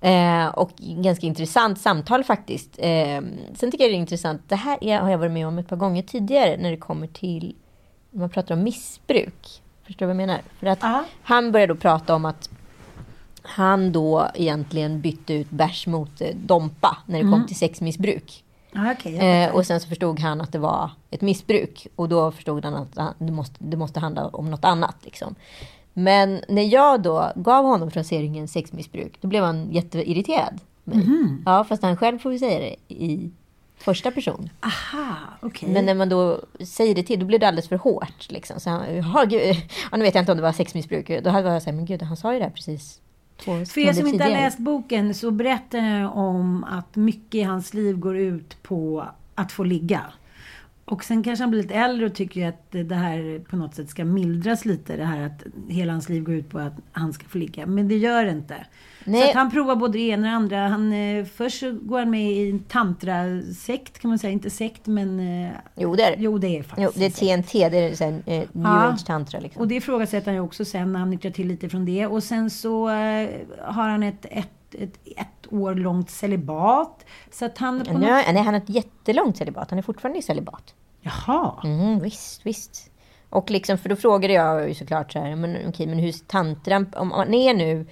Eh, och ganska intressant samtal faktiskt. Eh, sen tycker jag det är intressant, det här är, har jag varit med om ett par gånger tidigare när det kommer till, när man pratar om missbruk. Förstår du vad jag menar? För att Ja. han började då prata om att han då egentligen bytte ut bärs mot eh, Dompa när det kom till sexmissbruk. Ja, okej. jag Eh, och sen så förstod han att det var ett missbruk. Och då förstod han att han- det måste, det måste handla om något annat. Liksom. Men när jag då gav honom fraseringen sexmissbruk, då blev han jätteirriterad. Mhm. Ja, fast han själv får vi säga det i första person. Aha, okej. Men när man då säger det till, då blir det alldeles för hårt. Liksom. Så han, jaha, gud. Ja, nu vet jag inte om det var sexmissbruk. Då var jag så här, men gud, han sa ju det här precis två För er som inte har läst boken så berättar jag om att mycket i hans liv går ut på att få ligga. Och sen kanske han blir lite äldre och tycker att det här på något sätt ska mildras lite. Det här att hela hans liv går ut på att han ska få ligga. Men det gör det inte. Nej. Så att han provar både det ena och det andra. Han, eh, först går han med i en tantrasekt kan man säga. Inte sekt men... Eh, Jo, det är det. jo, det är faktiskt Jo, det är. TNT, det är här, eh, new Ja. age tantra. Liksom. Och det ifrågasätter han ju också sen när han nyttjar till lite från det. Och sen så eh, har han ett, ett, ett, ett år långt celibat. Så att han... På Nu, något... nej, han har ett jättelångt celibat. Han är fortfarande i celibat. Jaha. Mm, visst, visst. Och liksom, för då frågade jag ju såklart så här, men okej, men hur tantran, om man är nu,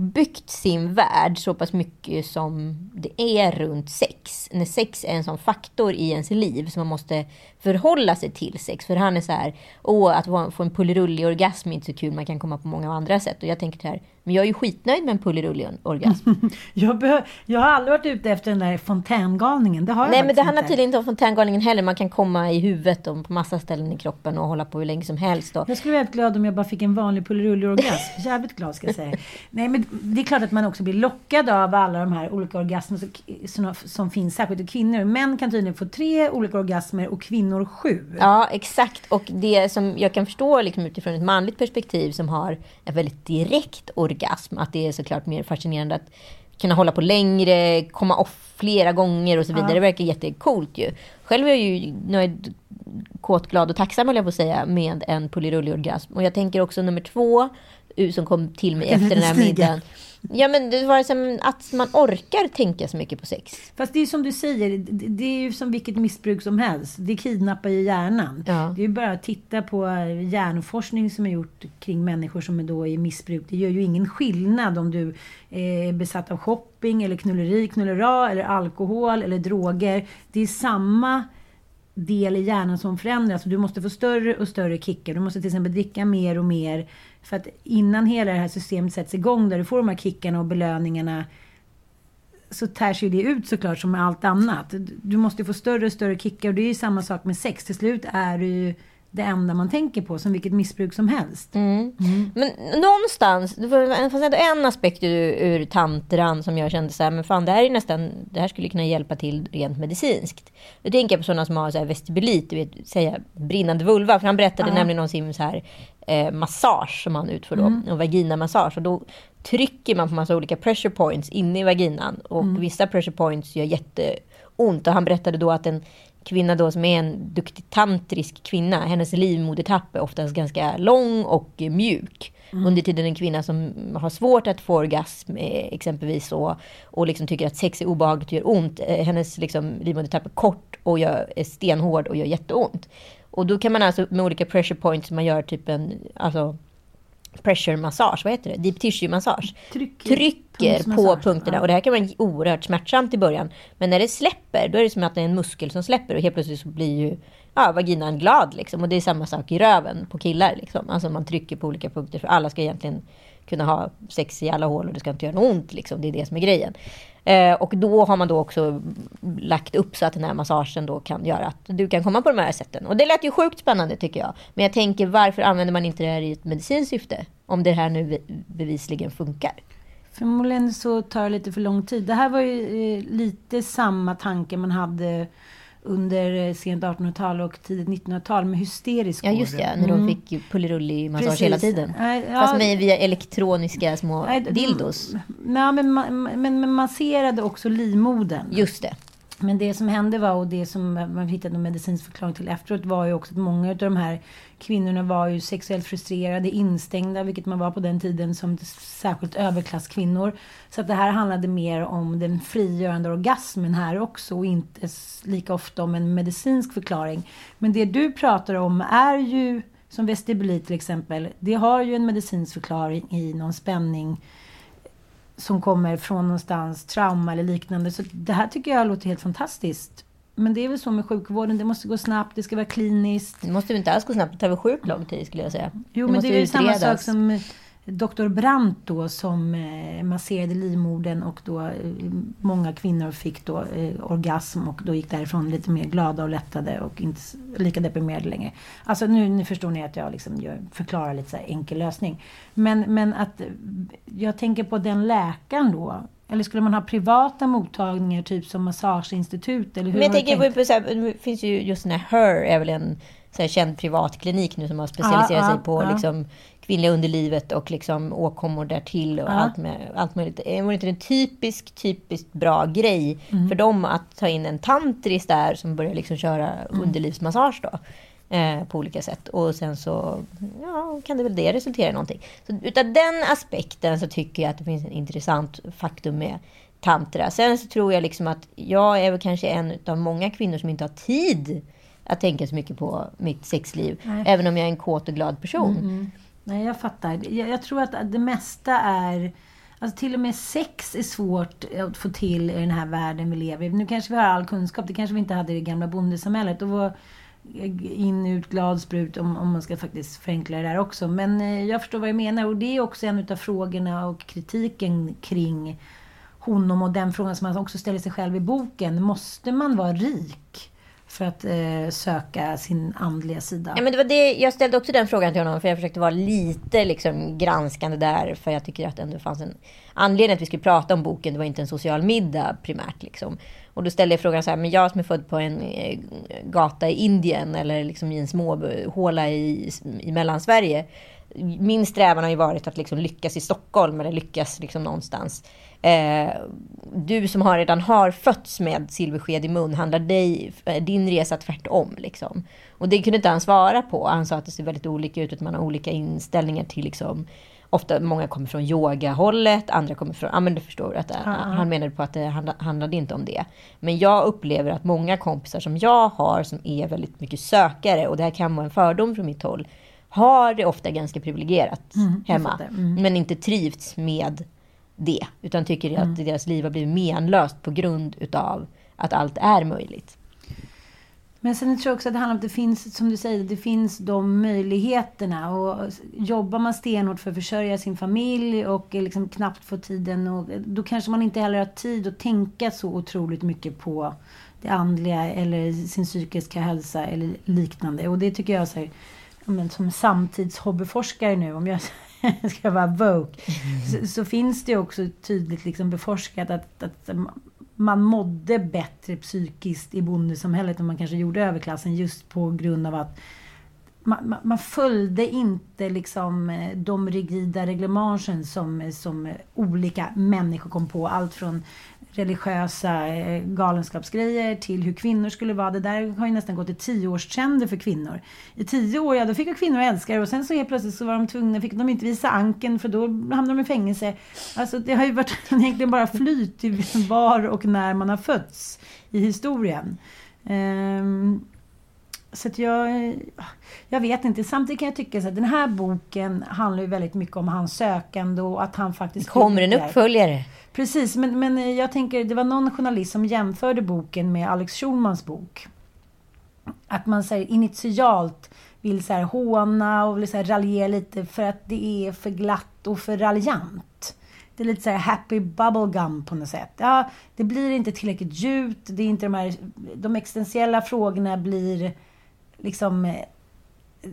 har byggt sin värld så pass mycket som det är runt sex. När sex är en sån faktor i ens liv som man måste förhålla sig till sex. För han är så här, åh, att få en pullerullig orgasm är inte så kul, man kan komma på många andra sätt. Och jag tänker så här, men jag är ju skitnöjd med en pullerullig orgasm. Jag, jag har aldrig varit ute efter den där fontängalningen. Det har jag Nej men det handlar tydligen inte om fontängalningen heller. Man kan komma i huvudet och på massa ställen i kroppen och hålla på hur länge som helst. Och, Jag skulle vara helt glad om jag bara fick en vanlig pullerullig orgasm. Jävligt glad ska jag säga. Nej men det är klart att man också blir lockad av alla de här olika orgasmerna som- som, finns, särskilt i kvinnor. Män kan tydligen få tre olika orgasmer och kvinnor sju. ja exakt. Och det som jag kan förstå liksom, utifrån ett manligt perspektiv som har en väldigt direkt orgasm. Att det är såklart mer fascinerande att kunna hålla på längre, komma off flera gånger och så vidare. Ja. Det verkar jättecoolt ju. Själv är jag ju nöjd, kåt, glad och tacksam höll jag på att säga med en pullerullig orgasm. Och jag tänker också nummer två som kom till mig efter den här middagen. Ja men det var som att man orkar tänka så mycket på sex. Fast det är som du säger, det- det är ju som vilket missbruk som helst. Det kidnappar ju hjärnan. Ja. Det är ju bara att titta på hjärnforskning som är gjort kring människor som är då i missbruk. Det gör ju ingen skillnad om du är besatt av shopping eller knulleri, knullera eller alkohol eller droger. Det är samma del i hjärnan som förändras. Alltså, du måste få större och större kickar. Du måste till exempel dricka mer och mer. För att innan hela det här systemet sätts igång, där du får de här kickarna och belöningarna, så tärs ju det ut såklart som med allt annat. Du måste få större och större kickar och det är ju samma sak med sex. Till slut är du ju det enda man tänker på, som vilket missbruk som helst. Men någonstans, det fanns ändå en aspekt ur, ur tantran som jag kände så här, men fan det här är nästan, det här skulle kunna hjälpa till rent medicinskt. Då tänker jag på sådana som har så här vestibulit, du vet, säga brinnande vulva. För han berättade nämligen om sin så här, eh, massage som han utför då, och vaginamassage. Och då trycker man på massa olika pressure points inne i vaginan. Och vissa pressure points gör jätteont. Och han berättade då att en kvinna då som är en duktig tantrisk kvinna, hennes livmodertapp är oftast ganska lång och mjuk. Under tiden en kvinna som har svårt att få orgasm eh, exempelvis så, och liksom tycker att sex är obehagligt och gör ont. eh, Hennes liksom, livmodertapp är kort och gör, är stenhård och gör jätteont. Och då kan man alltså med olika pressure points, man gör typ en, alltså pressure massage, vad heter det? Deep tissue massage. Trycker- Trycker på punkterna. ja. Och det här kan vara oerhört smärtsamt i början. Men när det släpper, då är det som att det är en muskel som släpper. Och helt plötsligt så blir ju ja, vaginan glad. Liksom. Och det är samma sak i röven på killar. Liksom. Alltså man trycker på olika punkter. För alla ska egentligen kunna ha sex i alla hål och det ska inte göra något ont. Liksom. Det är det som är grejen. Eh, och då har man då också lagt upp så att den här massagen då kan göra att du kan komma på de här sätten. Och det lät ju sjukt spännande tycker jag. Men jag tänker varför använder man inte det här i ett medicinskt syfte? Om det här nu bevisligen funkar. Förmodligen så tar det lite för lång tid. Det här var ju eh, lite samma tanke man hade under eh, sent 1800-tal och tidigt 1900-tal med hysterisk Ja, just det. När de fick pullerullig-massage Precis. hela tiden. Ja. Fast med via elektroniska små de- dildos. Nej, men, man, men, men masserade också livmodern. Just det. Men det som hände var, och det som man hittade en medicinsk förklaring till efteråt, var ju också att många av de här kvinnorna var ju sexuellt frustrerade, instängda, vilket man var på den tiden som särskilt överklasskvinnor. Så att det här handlade mer om den frigörande orgasmen här också och inte lika ofta om en medicinsk förklaring. Men det du pratar om är ju, som vestibulit till exempel, det har ju en medicinsk förklaring i någon spänning som kommer från någonstans, trauma eller liknande. Så det här tycker jag låter helt fantastiskt. Men det är väl så med sjukvården, det måste gå snabbt, det ska vara kliniskt. Det måste inte alls gå snabbt. Det tar väl sjukt lång tid skulle jag säga. Jo, men det är ju samma sak som Dr. Brandt då som eh, masserade livmodern och då eh, många kvinnor fick då eh, orgasm och då gick därifrån lite mer glada och lättade och inte lika deprimerade längre. Alltså nu, nu förstår ni att jag liksom förklarar lite så enkel lösning. Men, men att jag tänker på den läkaren då. Eller skulle man ha privata mottagningar typ som massageinstitut? Eller hur Men jag tänker på, så här, det finns ju just den här HER är väl en så här, känd privatklinik nu som har specialiserat Ja, sig ja, på ja. liksom, kvinnliga underlivet och liksom åkommor därtill och Ja. allt, med, allt möjligt. Eh, Var det inte en typisk, typiskt bra grej Mm. för dem att ta in en tantris där som börjar liksom köra Mm. underlivsmassage då? Eh, på olika sätt. Och sen så ja, kan det väl det resultera i någonting. Så utav den aspekten så tycker jag att det finns en intressant faktum med tantra. Sen så tror jag liksom att jag är väl kanske en av många kvinnor som inte har tid att tänka så mycket på mitt sexliv. Nej. Även om jag är en kåt och glad person. Mm. Nej, jag fattar. Jag, jag tror att det mesta är... Alltså till och med sex är svårt att få till i den här världen vi lever i. Nu kanske vi har all kunskap. Det kanske vi inte hade i det gamla bondesamhället. Då var eh, in, ut, glad, sprut om, om man ska faktiskt förenkla det där också. Men eh, jag förstår vad jag menar. Och det är också en av frågorna och kritiken kring honom och den frågan som han också ställer sig själv i boken. Måste man vara rik för att eh, söka sin andliga sida? Ja, men det var det, jag ställde också den frågan till honom för jag försökte vara lite liksom, granskande där. För jag tycker att det ändå fanns en anledning att vi skulle prata om boken. Det var inte en social middag primärt. Liksom. Och då ställde jag frågan så här, men jag som är född på en eh, gata i Indien eller liksom i en småhåla i, i Mellansverige. Min strävan har ju varit att liksom lyckas i Stockholm eller lyckas liksom någonstans. Eh, du som har, redan har fötts med silversked i mun, handlar dig, din resa tvärtom? Liksom? Och det kunde inte han svara på. Han sa att det ser väldigt olika ut, att man har olika inställningar till liksom, Ofta, många kommer från yogahållet, andra kommer från... Ja men du förstår, att, Ja. han menade på att det handla- handlade inte om det. Men jag upplever att många kompisar som jag har, som är väldigt mycket sökare, och det här kan vara en fördom från mitt håll, har det ofta ganska privilegierat Mm, hemma. Mm. Men inte trivts med det. Utan tycker Mm. att deras liv har blivit menlöst på grund utav att allt är möjligt. Men sen tror jag också att det handlar om att det finns, som du säger, det finns de möjligheterna. Och jobbar man stenhårt för att försörja sin familj och liksom knappt få tiden, och, då kanske man inte heller har tid att tänka så otroligt mycket på det andliga eller sin psykiska hälsa eller liknande. Och det tycker jag så här, som samtidshobbyforskare nu, om jag ska vara woke, så, så finns det också tydligt liksom beforskat att, att man mådde bättre psykiskt i bondesamhället än man kanske gjorde i överklassen just på grund av att man, man, man följde inte liksom eh, de rigida reglemangen som, som olika människor kom på. Allt från religiösa eh, galenskapsgrejer till hur kvinnor skulle vara. Det där har ju nästan gått i tioårstrender för kvinnor. I tio år, ja då fick ju kvinnor det och sen så helt plötsligt så var de tvungna, fick de inte visa anken för då hamnade de i fängelse. Alltså det har ju varit egentligen bara flyt till var och när man har fötts i historien. Um, så att jag, jag vet inte. Samtidigt kan jag tycka att den här boken handlar ju väldigt mycket om hans sökande och att han faktiskt... Kommer en uppföljare? Precis, men, men jag tänker, det var någon journalist som jämförde boken med Alex Schulmans bok. Att man så här, initialt vill så här, håna och vill så här, raljera lite för att det är för glatt och för raljant. Det är lite så här happy bubblegum på något sätt. Ja, det blir inte tillräckligt djupt. Det är inte de här... De existentiella frågorna blir liksom... eh,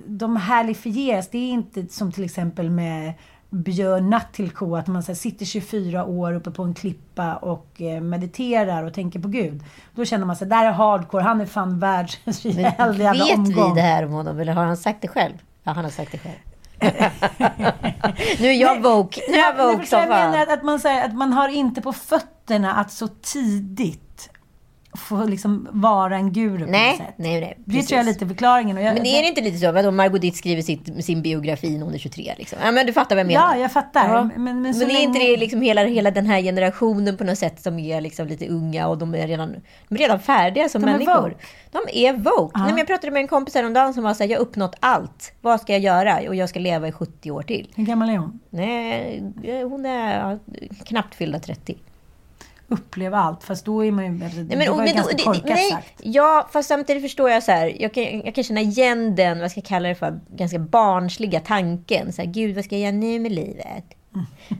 De härlifieras. Det är inte som till exempel med Björn Natthilko, att man så här, sitter 24 år uppe på en klippa och eh, mediterar och tänker på Gud. Då känner man sig där är hardcore, han är fan världens jävla Vet omgång. vi det här om honom eller har han sagt det själv? Ja, han har sagt det själv. nu är jag woke. Nu är jag woke som jag menar fan. att, att, man, säger att man har inte på fötterna att så tidigt få liksom vara en guru på något Nej, sätt. nej, nej. Det tror jag är lite förklaringen. Och jag, Men är det inte lite så? Vadå, Margot Dietz skriver sitt, sin biografi när hon är 23 liksom. Ja, men du fattar vad jag menar. Ja, jag fattar. Ja. Men, men, Men, är länge- inte det liksom hela, hela den här generationen på något sätt som är liksom lite unga och de är redan, de är redan färdiga som De är människor? woke. De är woke. Nej, men jag pratade med en kompis häromdagen som var såhär, jag har uppnått allt. Vad ska jag göra? Och jag ska leva i 70 år till. Hur gammal är hon? Nej, hon är knappt fyllda 30. Uppleva allt. Fast då är man ju... Nej, men, det var men, ganska det- korkat nej, sagt. Ja, fast samtidigt förstår jag så här. Jag kan, jag kan känna igen den, vad ska jag kalla det för, ganska barnsliga tanken. Så här, Gud, vad ska jag göra nu med livet?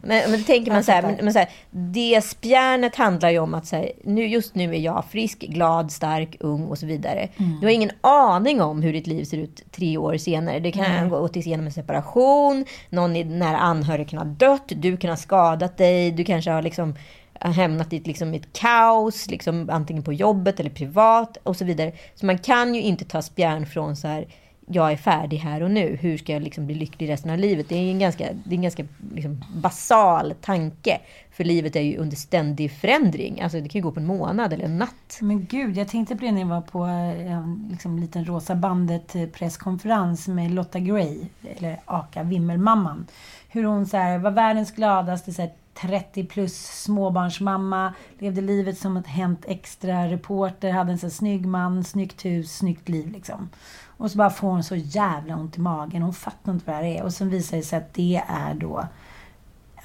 Men, men då tänker man så här, men, men så här, det spjärnet handlar ju om att så här, nu, just nu är jag frisk, glad, stark, ung och så vidare. Mm. Du har ingen aning om hur ditt liv ser ut tre år senare. Det kan Nej. gå till igenom en separation, någon i nära anhörig kan ha dött, du kan ha skadat dig, du kanske har liksom hamnat i ett, liksom, ett kaos, liksom, antingen på jobbet eller privat och så vidare. Så man kan ju inte ta spjärn från så här, jag är färdig här och nu, hur ska jag liksom bli lycklig resten av livet? Det är en ganska, det är en ganska liksom, basal tanke. För livet är ju under ständig förändring. Alltså det kan ju gå på en månad eller en natt. Men gud, jag tänkte på det när jag var på eh, en liksom, liten Rosa bandet eh, presskonferens med Lotta Gray, eller Aka vimmelmamman. Hur hon så här, var världens gladaste så här, 30 plus småbarnsmamma, levde livet som ett Hänt Extra-reporter, hade en så snygg man, snyggt hus, snyggt liv liksom. Och så bara får hon så jävla ont i magen. Hon fattar inte vad det är. Och sen visar det sig att det är då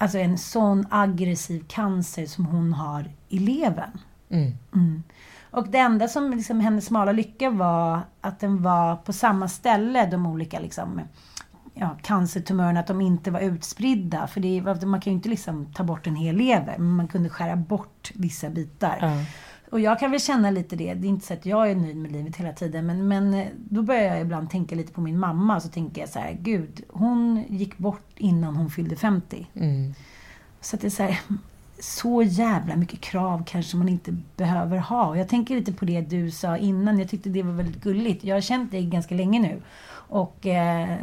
alltså en sån aggressiv cancer som hon har i levern. Mm. Och det enda som liksom hennes smala lycka var att den var på samma ställe, de olika liksom, ja, cancertumörerna, att de inte var utspridda. För det, man kan ju inte liksom ta bort en hel lever, men man kunde skära bort vissa bitar. Och jag kan väl känna lite det. Det är inte så att jag är nöjd med livet hela tiden. Men, men eh, då börjar jag ibland tänka lite på min mamma. Så tänker jag så här, gud, hon gick bort innan hon fyllde 50. Så att det är så här, så jävla mycket krav kanske man inte behöver ha. Och jag tänker lite på det du sa innan. Jag tyckte det var väldigt gulligt. Jag har känt dig ganska länge nu. Och eh,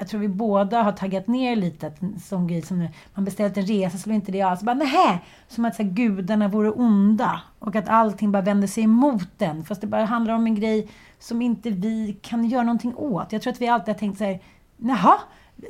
jag tror vi båda har taggat ner lite. Att en sån grej som man beställt en resa så blir inte det alls. Bara nähä! Som att så här, gudarna vore onda. Och att allting bara vänder sig emot den. Fast det bara handlar om en grej som inte vi kan göra någonting åt. Jag tror att vi alltid har tänkt så här, jaha?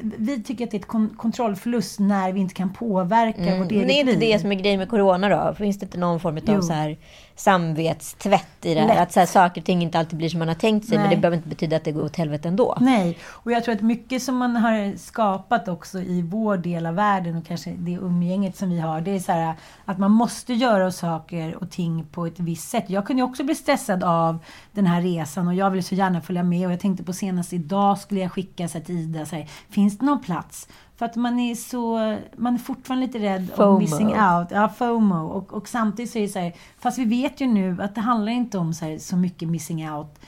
Vi tycker att det är ett kon- kontrollförlust när vi inte kan påverka Mm. vårt Men eget det är inte liv. det som är grejen med corona då? Finns det inte någon form av Jo. så här samvetstvätt i det här? Lätt. Att så här, saker och ting inte alltid blir som man har tänkt sig, men Nej. det behöver inte betyda att det går åt helvete ändå. Nej, och jag tror att mycket som man har skapat också i vår del av världen och kanske det umgänget som vi har, det är så här att man måste göra saker och ting på ett visst sätt. Jag kunde ju också bli stressad av den här resan och jag ville så gärna följa med och jag tänkte på senast idag skulle jag skicka så här till Ida, så här, finns det någon plats? För att man är så, man är fortfarande lite rädd FOMO. om missing out. Ja, FOMO. Och, och samtidigt så är det så här, fast vi vet ju nu att det handlar inte om så, här, så mycket missing out.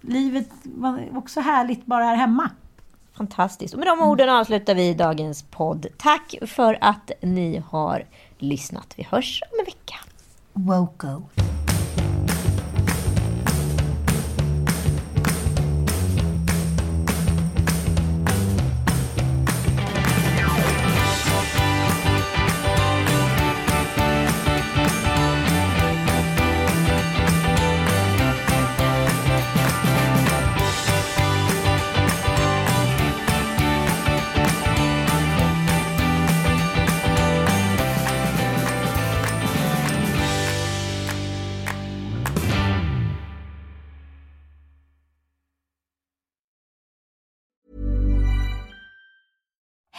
Livet var också härligt bara här hemma. Fantastiskt. Och med de orden avslutar vi dagens podd. Tack för att ni har lyssnat. Vi hörs om en vecka. Woko.